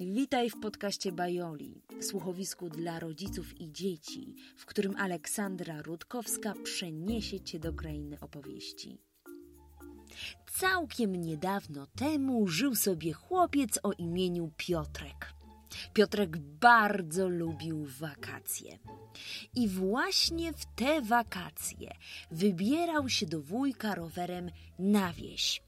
Witaj w podcaście Bajoli, słuchowisku dla rodziców i dzieci, w którym Aleksandra Rutkowska przeniesie cię do krainy opowieści. Całkiem niedawno temu żył sobie chłopiec o imieniu Piotrek. Piotrek bardzo lubił wakacje. I właśnie w te wakacje wybierał się do wujka rowerem na wieś.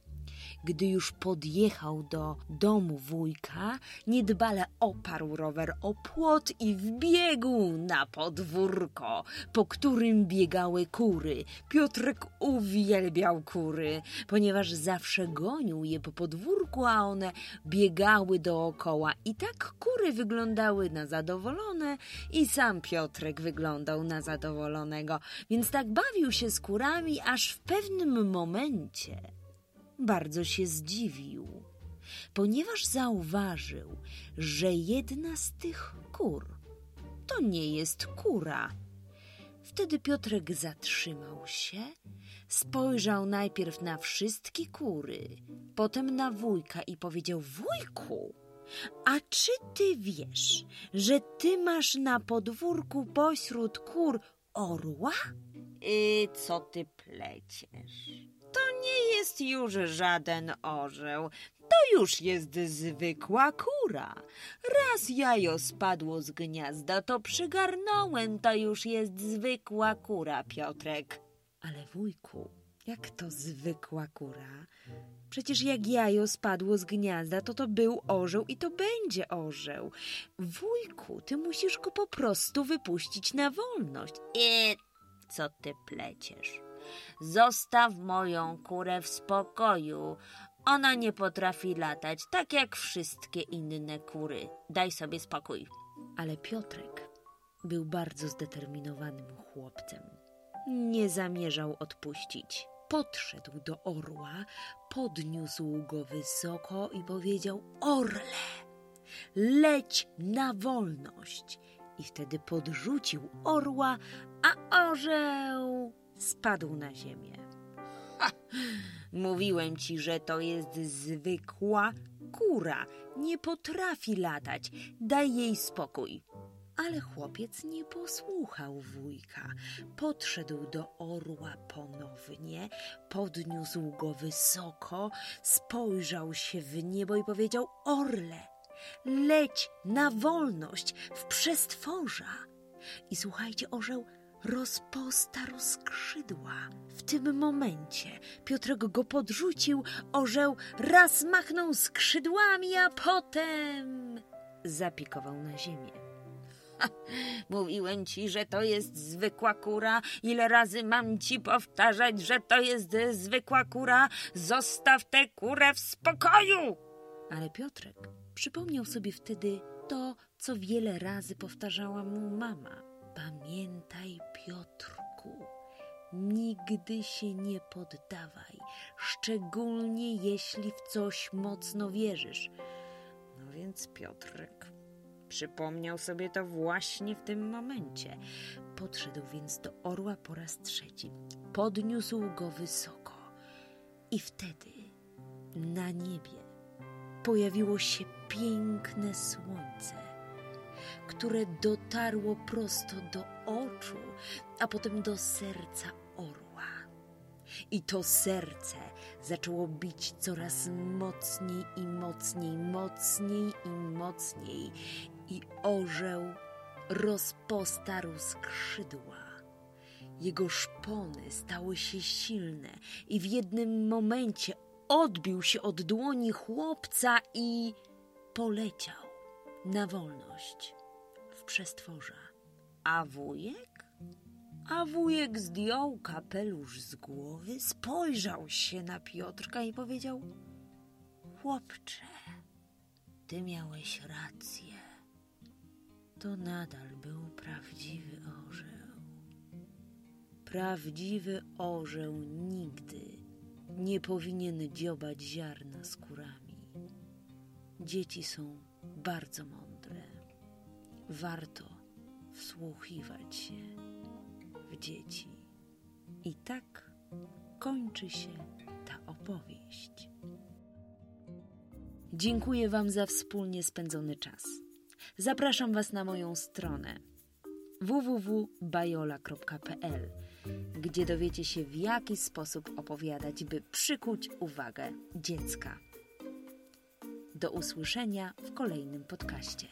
Gdy już podjechał do domu wujka, niedbale oparł rower o płot i wbiegł na podwórko, po którym biegały kury. Piotrek uwielbiał kury, ponieważ zawsze gonił je po podwórku, a one biegały dookoła. I tak kury wyglądały na zadowolone i sam Piotrek wyglądał na zadowolonego, więc tak bawił się z kurami, aż w pewnym momencie bardzo się zdziwił, ponieważ zauważył, że jedna z tych kur to nie jest kura. Wtedy Piotrek zatrzymał się, spojrzał najpierw na wszystkie kury, potem na wujka i powiedział: Wujku, a czy ty wiesz, że ty masz na podwórku pośród kur orła? I co ty pleciesz? To nie jest już żaden orzeł. To już jest zwykła kura. Raz jajo spadło z gniazda, to przygarnąłem. To już jest zwykła kura, Piotrek. Ale wujku, jak to zwykła kura? Przecież jak jajo spadło z gniazda, to to był orzeł i to będzie orzeł. Wujku, ty musisz go po prostu wypuścić na wolność. I co ty pleciesz? Zostaw moją kurę w spokoju. Ona nie potrafi latać, tak jak wszystkie inne kury. Daj sobie spokój. Ale Piotrek był bardzo zdeterminowanym chłopcem. Nie zamierzał odpuścić. Podszedł do orła, podniósł go wysoko i powiedział: Orle, leć na wolność. I wtedy podrzucił orła, a orzeł spadł na ziemię. Ha, mówiłem ci, że to jest zwykła kura. Nie potrafi latać. Daj jej spokój. Ale chłopiec nie posłuchał wujka. Podszedł do orła ponownie, podniósł go wysoko, spojrzał się w niebo i powiedział: Orle, leć na wolność w przestworza. I słuchajcie, orzeł rozpostarł skrzydła. W tym momencie Piotrek go podrzucił, orzeł raz machnął skrzydłami, a potem zapikował na ziemię. Ha, mówiłem ci, że to jest zwykła kura. Ile razy mam ci powtarzać, że to jest zwykła kura? Zostaw tę kurę w spokoju! Ale Piotrek przypomniał sobie wtedy to, co wiele razy powtarzała mu mama. Pamiętaj, Piotrku, nigdy się nie poddawaj, szczególnie jeśli w coś mocno wierzysz. No więc Piotrek przypomniał sobie to właśnie w tym momencie. Podszedł więc do orła po raz trzeci, podniósł go wysoko i wtedy na niebie pojawiło się piękne słońce które dotarło prosto do oczu, a potem do serca orła. I to serce zaczęło bić coraz mocniej i mocniej, mocniej i mocniej, i orzeł rozpostarł skrzydła. Jego szpony stały się silne i w jednym momencie odbił się od dłoni chłopca i poleciał na wolność przestworza. A wujek? A wujek zdjął kapelusz z głowy, spojrzał się na Piotrka i powiedział: Chłopcze, ty miałeś rację. To nadal był prawdziwy orzeł. Prawdziwy orzeł nigdy nie powinien dziobać ziarna skórami. Dzieci są bardzo mądre. Warto wsłuchiwać się w dzieci. I tak kończy się ta opowieść. Dziękuję Wam za wspólnie spędzony czas. Zapraszam Was na moją stronę www.bajola.pl, gdzie dowiecie się, w jaki sposób opowiadać, by przykuć uwagę dziecka. Do usłyszenia w kolejnym podcaście.